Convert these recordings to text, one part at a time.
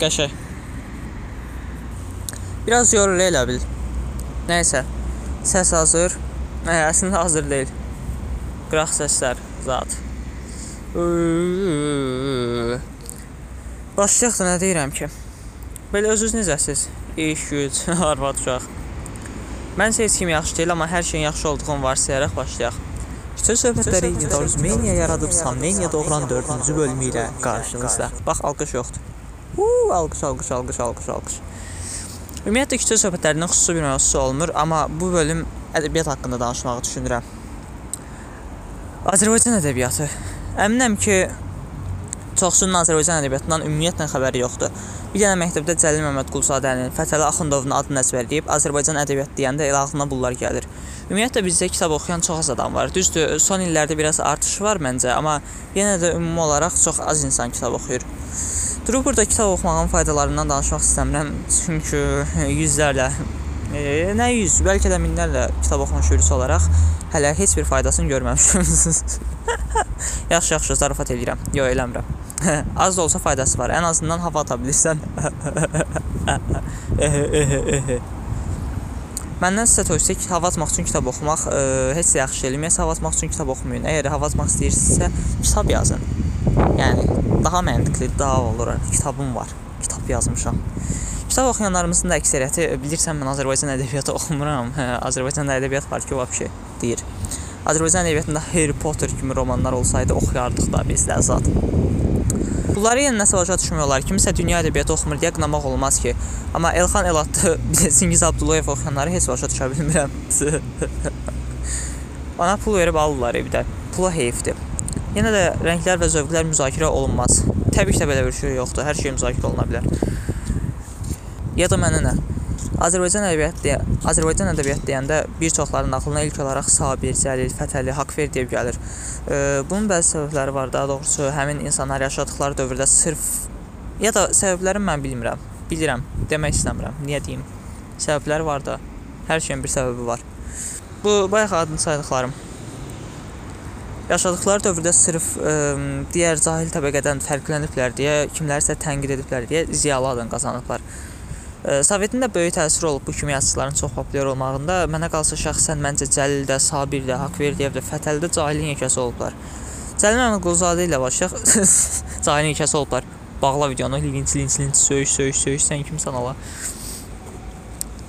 Qəşəng. Biraz yorur elə bil. Nəysə. Səs hazır. Hə, əslində hazır deyil. Qıraq səslər zat. Başlayaq da nə deyirəm ki? Belə özünüz necəsiz? İş, güc, arvad, uşaq. Məncə heç kim yaxşı deyil, amma hər şeyin yaxşı olduğunu varsayaraq başlayaq. Küçə söhbətləri Nidaros Mania yaradıb Samnenia doğuran 4-cü bölümü ilə qarşınızda. Bax, alqış yoxdur. Uuu, alqış, alqış, alqış, alqış, alqış. Ümumiyyətlə küçə söhbətlərinin xüsusi bir mövzusu olmur, amma bu bölüm ədəbiyyat haqqında danışmağı düşünürəm. Azərbaycan ədəbiyyatı. Əminəm ki, çoxsunun Azərbaycan ədəbiyyatından ümumiyyətlə xəbəri yoxdur. Bir dənə məktəbdə Cəlil Məmmədquluzadənin, Fətəli Axundovun adını əzbərləyib Azərbaycan ədəbiyyatı deyəndə elə ağlına bunlar gəlir. Ümumiyyətlə bizdə kitab oxuyan çox az adam var. Düzdür, son illərdə biraz artış var məncə, amma yenə də ümumi olaraq çox az insan kitab oxuyur. Durub burada kitab oxumağın faydalarından danışmaq istəmirəm, çünki yüzlərlə e, nə yüz, bəlkə də minlərlə kitab oxumuş birisi olaraq hələ heç bir faydasını görməmişəm. yaxşı, yaxşı, zarafat eləyirəm. Yox, eləmirəm. Az da olsa faydası var. Ən azından hava ata bilirsən. Məndən sizə tövsiyə ki, hava atmaq üçün kitab oxumaq ə, heç də yaxşı elm. Hava atmaq üçün kitab oxumayın. Əgər hava atmaq istəyirsinizsə, kitab yazın. Yəni daha məntiqli, daha olur. Kitabım var. Kitab yazmışam. Kitab oxuyanlarımızın da əksəriyyəti bilirsən mən Azərbaycan ədəbiyyatı oxumuram. Hə, Azərbaycanda ədəbiyyat var ki, vəbşi deyir. Azərbaycan ədəbiyyatında Harry Potter kimi romanlar olsaydı oxuyardıq da biz də zət. Bunları yenə nəsə başa düşmək olar. Kimisə dünya ədəbiyyatı oxumur deyə qınamaq olmaz ki. Amma Elxan Elatlı, Singiz Abdullayev oxuyanları heç başa düşə bilmirəm. Ona pul verib alırlar evdə. Pula heyfdir. Yenə də rənglər və zövqlər müzakirə olunmaz. Təbii ki də belə bir şey yoxdur. Hər şey müzakirə oluna bilər. Ya da mənə nə? Azərbaycan ədəbiyyatı deyə, Azərbaycan ədəbiyyatı deyəndə bir çoxlarının ağlına ilk olaraq Sabir, Cəlil, Fətəli, Haqverdiyev gəlir. E, bunun bəzi səbəbləri var. Daha doğrusu həmin insanlar yaşadıkları dövrdə sırf ya da səbəblərini mən bilmirəm. Bilirəm, demək istəmirəm. Niyə deyim? Səbəbləri var da. Hər şeyin bir səbəbi var. Bu bayaq adını saydıqlarım. Yaşadıkları dövrdə sırf ə, digər cahil təbəqədən fərqləniblər deyə, kimlərisə tənqid ediblər deyə ziyalı adını qazanıblar. Sovetin də böyük təsiri olub bu kimi yazıçıların çox populyar olmağında. Mənə qalsa şəxsən məncə Cəlil də, Sabir də, Haqverdiyev də, Fətəli də cahilin yekəsi olublar. Cəlil Məmmədquluzadə ilə başlayaq. cahilin yekəsi olublar. Bağla videonu, linç, linç, linç, söyüş, söyüş, söyüş, sən kimsən ala?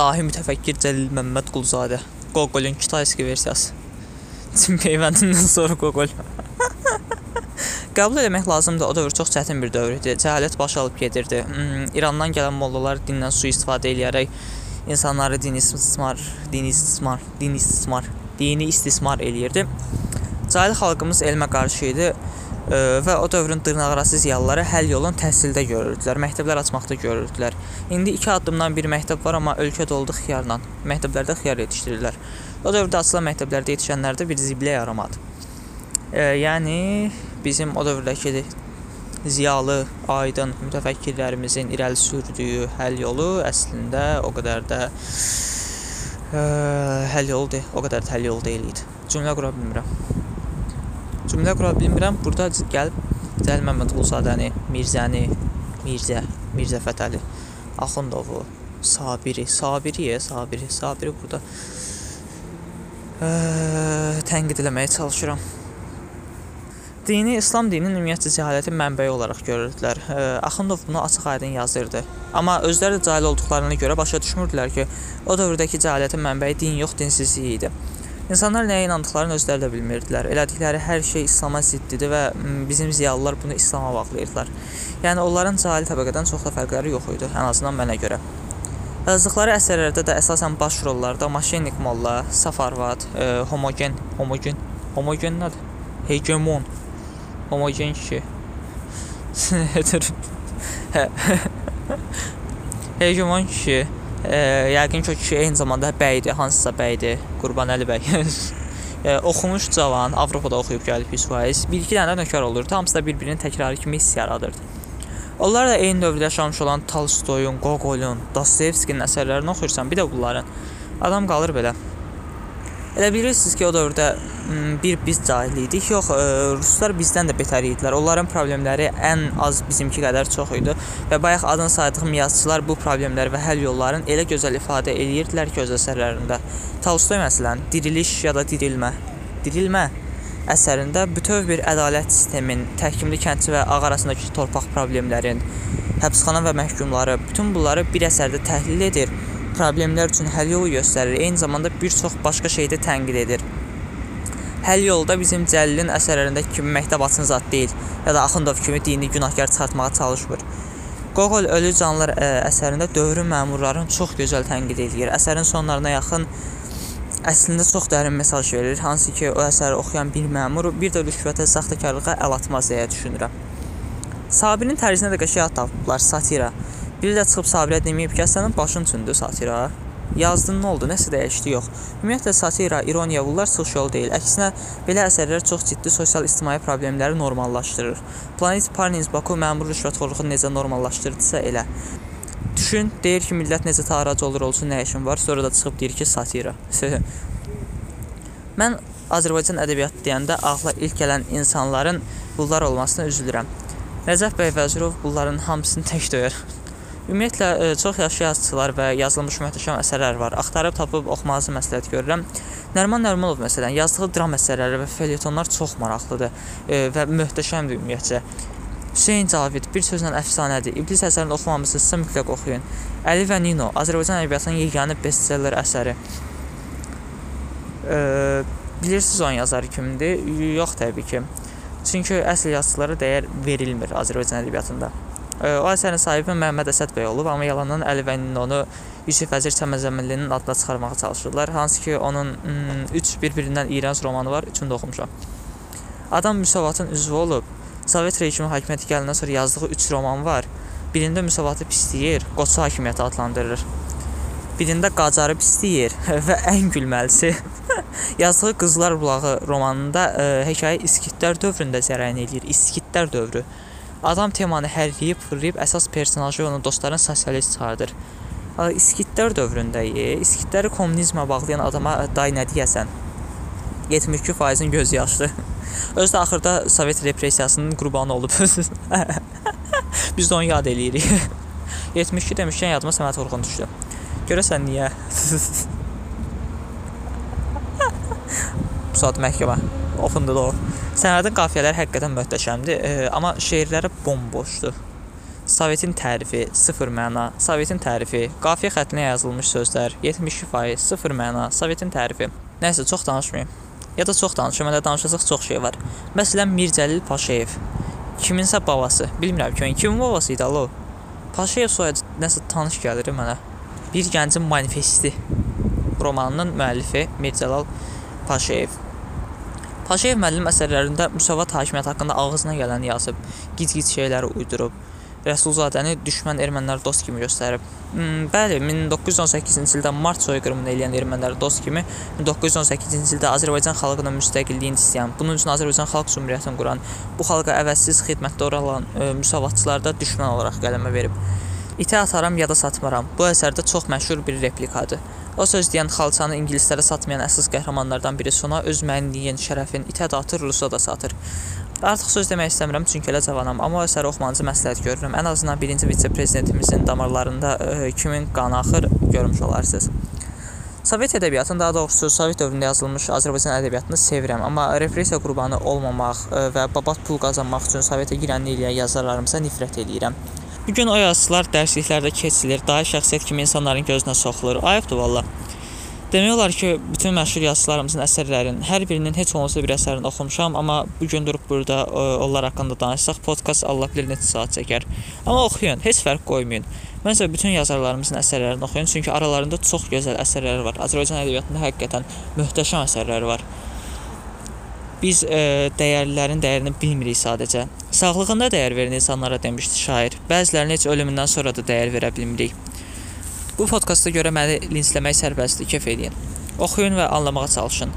Dahi mütəfəkkir Cəlil Məmmədquluzadə. Gogolun Kitayski versiyası. Çin peyvəndindən sonra Gogol. Qəbul etmək lazımdır, o dövr çox çətin bir dövr idi. Cəhalət baş alıb gedirdi. Hmm, İrandan gələn mollalar dindən sui-istifadə eləyərək insanları dini istismar, dini istismar, dini istismar, dini istismar eləyirdi. Cahil xalqımız elmə qarşı idi ə, və o dövrün dırnaqarası ziyalıları həll yolunu təhsildə görürdülər, məktəblər açmaqda görürdülər. İndi iki addımdan bir məktəb var, amma ölkə doldu xiyarla. Məktəblərdə xiyar yetişdirirlər. O dövrdə açılan məktəblərdə yetişənlərdə bir zibilə yaramadı. E, yəni bizim o dövrdəki ziyalı, aydın mütəfəkkirlərimizin irəli sürdüyü həll yolu əslində o qədər də ə, həll yolu deyil, o qədər də həll yolu deyil idi. Cümlə qura bilmirəm. Cümlə qura bilmirəm. Burada gəlib Cəlil Məmmədquluzadəni, Mirzəni, Mirzə, Mirzə Fətəli, Axundovu, Sabiri, Sabiri, Sabiri, Sabiri burada ə, tənqid eləməyə çalışıram. Dini İslam dininin ümumiyyətcə cəhalətin mənbəyi olaraq görürdülər. Axundov bunu açıq-aydın yazırdı. Amma özləri də cahil olduqlarına görə başa düşmürdülər ki, o dövrdəki cəhalətin mənbəyi din yox, dinsizlik idi. İnsanlar nəyə inandıqlarını özləri də bilmirdilər. Elədikləri hər şey İslama ziddidir və bizim ziyalılar bunu İslama bağlayırdılar. Yəni onların cahil təbəqədən çox da fərqləri yox idi, ən azından mənə görə. Yazdıqları əsərlərdə də əsasən baş rollarda Maşennik Molla, Safarvad, e, homogen, homogen, homogen nədir? Hegemon homogen kişi. Hetero. Hegemon kişi. E, yəqin ki, o kişi eyni zamanda bəydir, hansısa bəydir. Qurbanəli bəy. e, oxumuş cavan, Avropada oxuyub gəlib 100%. Bir-iki dənə nökər olurdu. Hamısı da bir-birinin təkrarı kimi hiss yaradırdı. Onlar da eyni dövrdə yaşamış olan Tolstoyun, Gogolun, Dostoyevskinin əsərlərini oxuyursan, bir də bunların. Adam qalır belə. Elə bilirsiniz ki, o dövrdə bir biz cahil idik. Yox, ruslar bizdən də betər idilər. Onların problemləri ən az bizimki qədər çox idi və bayaq adını saydığım yazıçılar bu problemləri və həll yollarını elə gözəl ifadə eləyirdilər ki, öz əsərlərində. Tolstoy məsələn, diriliş ya da dirilmə, dirilmə əsərində bütöv bir ədalət sistemin, təhkimli kəndçi və ağ arasındakı torpaq problemlərin, həbsxana və məhkumları, bütün bunları bir əsərdə təhlil edir problemlər üçün həll yolu göstərir, eyni zamanda bir çox başqa şeyi də tənqid edir. Həll yolu da bizim Cəlilin əsərlərindəki kimi məktəb açın zad deyil ya da Axundov kimi dini günahkar çıxartmağa çalışmır. Qoqol Ölü canlılar ə, əsərində dövrün məmurlarını çox gözəl tənqid edir. Əsərin sonlarına yaxın əslində çox dərin mesaj verir, hansı ki, o əsəri oxuyan bir məmur bir də rüşvətə, saxtakarlığa əl atmaz deyə düşünürəm. Sabirin tərzinə də qəşəng tapıblar, satira. Biri də çıxıb Sabirə deməyib ki, sənin başın üçündür satira. Yazdın nə oldu? Nəsə dəyişdi yox. Ümumiyyətlə satira, ironiya bunlar çıxış yolu deyil. Əksinə belə əsərlər çox ciddi sosial-ictimai problemləri normallaşdırır. Planet Parnins Baku məmur rüşvətxorluğunu necə normallaşdırdısa elə. Düşün, deyir ki, millət necə tarac olur olsun, nə işin var, sonra da çıxıb deyir ki, satira. Mən Azərbaycan ədəbiyyatı deyəndə ağla ilk gələn insanların bunlar olmasına üzülürəm. Nəcəf bəy Vəzirov bunların hamısını tək döyər. Ümumiyyətlə e, çox yaxşı yazıçılar və yazılmış möhtəşəm əsərlər var. Axtarıb tapıb oxumanızı məsləhət görürəm. Nəriman Nərimanov məsələn yazdığı dram əsərləri və felyetonlar çox maraqlıdır e, və möhtəşəmdir ümumiyyətcə. Hüseyn Cavid bir sözlə əfsanədir. İblis əsərini oxumamısınızsa mütləq oxuyun. Əli və Nino Azərbaycan ədəbiyyatının yeganə bestseller əsəri. E, bilirsiniz onun yazarı kimdir? Yox təbii ki. Çünki əsl yazıçılara dəyər verilmir Azərbaycan ədəbiyyatında. O əsərin sahibi Məhəmməd Əsəd bəy olub, amma yalandan Əli və onu Yusif Vəzir Çəmənzəminlinin adına çıxarmağa çalışırlar. Hansı ki, onun 3 bir-birindən iyrənc romanı var, üçünü də oxumuşam. Adam müsavatın üzvü olub. Sovet rejimi hakimiyyəti gələndən sonra yazdığı 3 roman var. Birində müsavatı pisləyir, qoçu hakimiyyəti adlandırır. Birində qacarı pisləyir və ən gülməlisi yazdığı Qızlar bulağı romanında ə, hekayə İskitlər dövründə cərəyan eləyir. İskitlər dövrü. Adam temanı hərləyib, fırlayıb əsas personajı onun dostların sosialist çıxardır. İskitlər dövründəyi, İskitləri kommunizmə bağlayan adama day nə deyəsən? 72%-in göz yaşlı. Özü də axırda Sovet repressiyasının qurbanı olub. Biz də onu yad eləyirik. 72 demişkən yadıma Səməd Vurğun düşdü. Görəsən niyə? Bu saat məhkəmə. Opendur o. Sənədin qafiyələri həqiqətən möhtəşəmdir, e, amma şeirləri bomboşdur. Sovetin tərifi, sıfır məna, Sovetin tərifi, qafiyə xəttinə yazılmış sözlər, 72%, sıfır məna, Sovetin tərifi. Nəsə çox danışmayım. Ya da çox danışım, hələ danışacaq çox şey var. Məsələn, Mirzəlil Paşayev. Kiminsə babası, bilmirəm kimin, kimin babası idi alo? Paşayev soyadı nəsə tanış gəlir mənə. Bir gəncin manifesti romanının müəllifi Mirzəlal Paşayev. Paşayev müəllim əsərlərində müsavat hakimiyyəti haqqında ağzına gələni yazıb, gic-gic şeyləri uydurub. Rəsulzadəni düşmən ermənilər dost kimi göstərib. Hmm, bəli, 1918-ci ildə mart soyqırımını eləyən ermənilər dost kimi 1918-ci ildə Azərbaycan xalqının müstəqilliyini istəyən, bunun üçün Azərbaycan Xalq Cümhuriyyətini quran, bu xalqa əvəzsiz xidmətdə olan ə, müsavatçılar da düşmən olaraq qələmə verib. İtə ataram, yada satmaram. Bu əsərdə çox məşhur bir replikadır. O söz deyən xalçanı ingilislərə satmayan əsas qəhrəmanlardan biri Sona öz mənliyin, şərəfin itə də atır, Rusa da satır. Artıq söz demək istəmirəm çünki elə cavanam, amma o əsəri oxumanızı məsləhət görürəm. Ən azından birinci vitse-prezidentimizin damarlarında ə, e, kimin qanı axır görmüş olarsınız. Sovet ədəbiyyatını, daha doğrusu Sovet dövründə yazılmış Azərbaycan ədəbiyyatını sevirəm, amma repressiya qurbanı olmamaq e, və babat pul qazanmaq üçün Sovetə girənlik eləyən yazarlarımıza nifrət eləyirəm. Bu gün o yazıçılar dərsliklərdə keçilir, daha şəxsiyyət kimi insanların gözünə soxulur. Ayıbdır valla. Demək olar ki, bütün məşhur yazıçılarımızın əsərlərinin hər birinin heç olmasa bir əsərini oxumuşam, amma bu gün durub burada ə, onlar haqqında danışsaq podkast Allah bilir neçə saat çəkər. Amma oxuyun, heç fərq qoymayın. Məncə bütün yazarlarımızın əsərlərini oxuyun, çünki aralarında çox gözəl əsərlər var. Azərbaycan ədəbiyyatında həqiqətən möhtəşəm əsərlər var. Biz ə, dəyərlilərin dəyərini bilmirik sadəcə. Sağlığında dəyər verin insanlara demişdi şair. Bəzilərinə heç ölümündən sonra da dəyər verə bilmirik. Bu podkastda görə məni linsləmək sərbəstdir, kef eləyin. Oxuyun və anlamağa çalışın.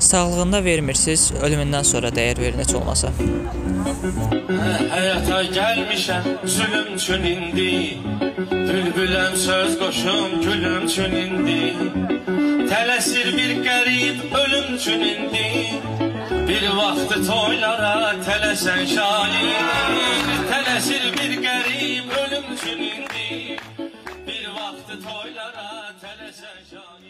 Sağlığında vermirsiniz, ölümündən sonra dəyər verin heç olmasa. Həyata gəlmişəm zülüm üçün indi. Bülbüləm söz qoşum gülüm üçün indi. Tələsir bir qərib ölüm üçün indi Bir vaxtı toylara tələsən şair Tələsir bir qərib ölüm üçün indi. Bir vaxtı toylara tələsən şair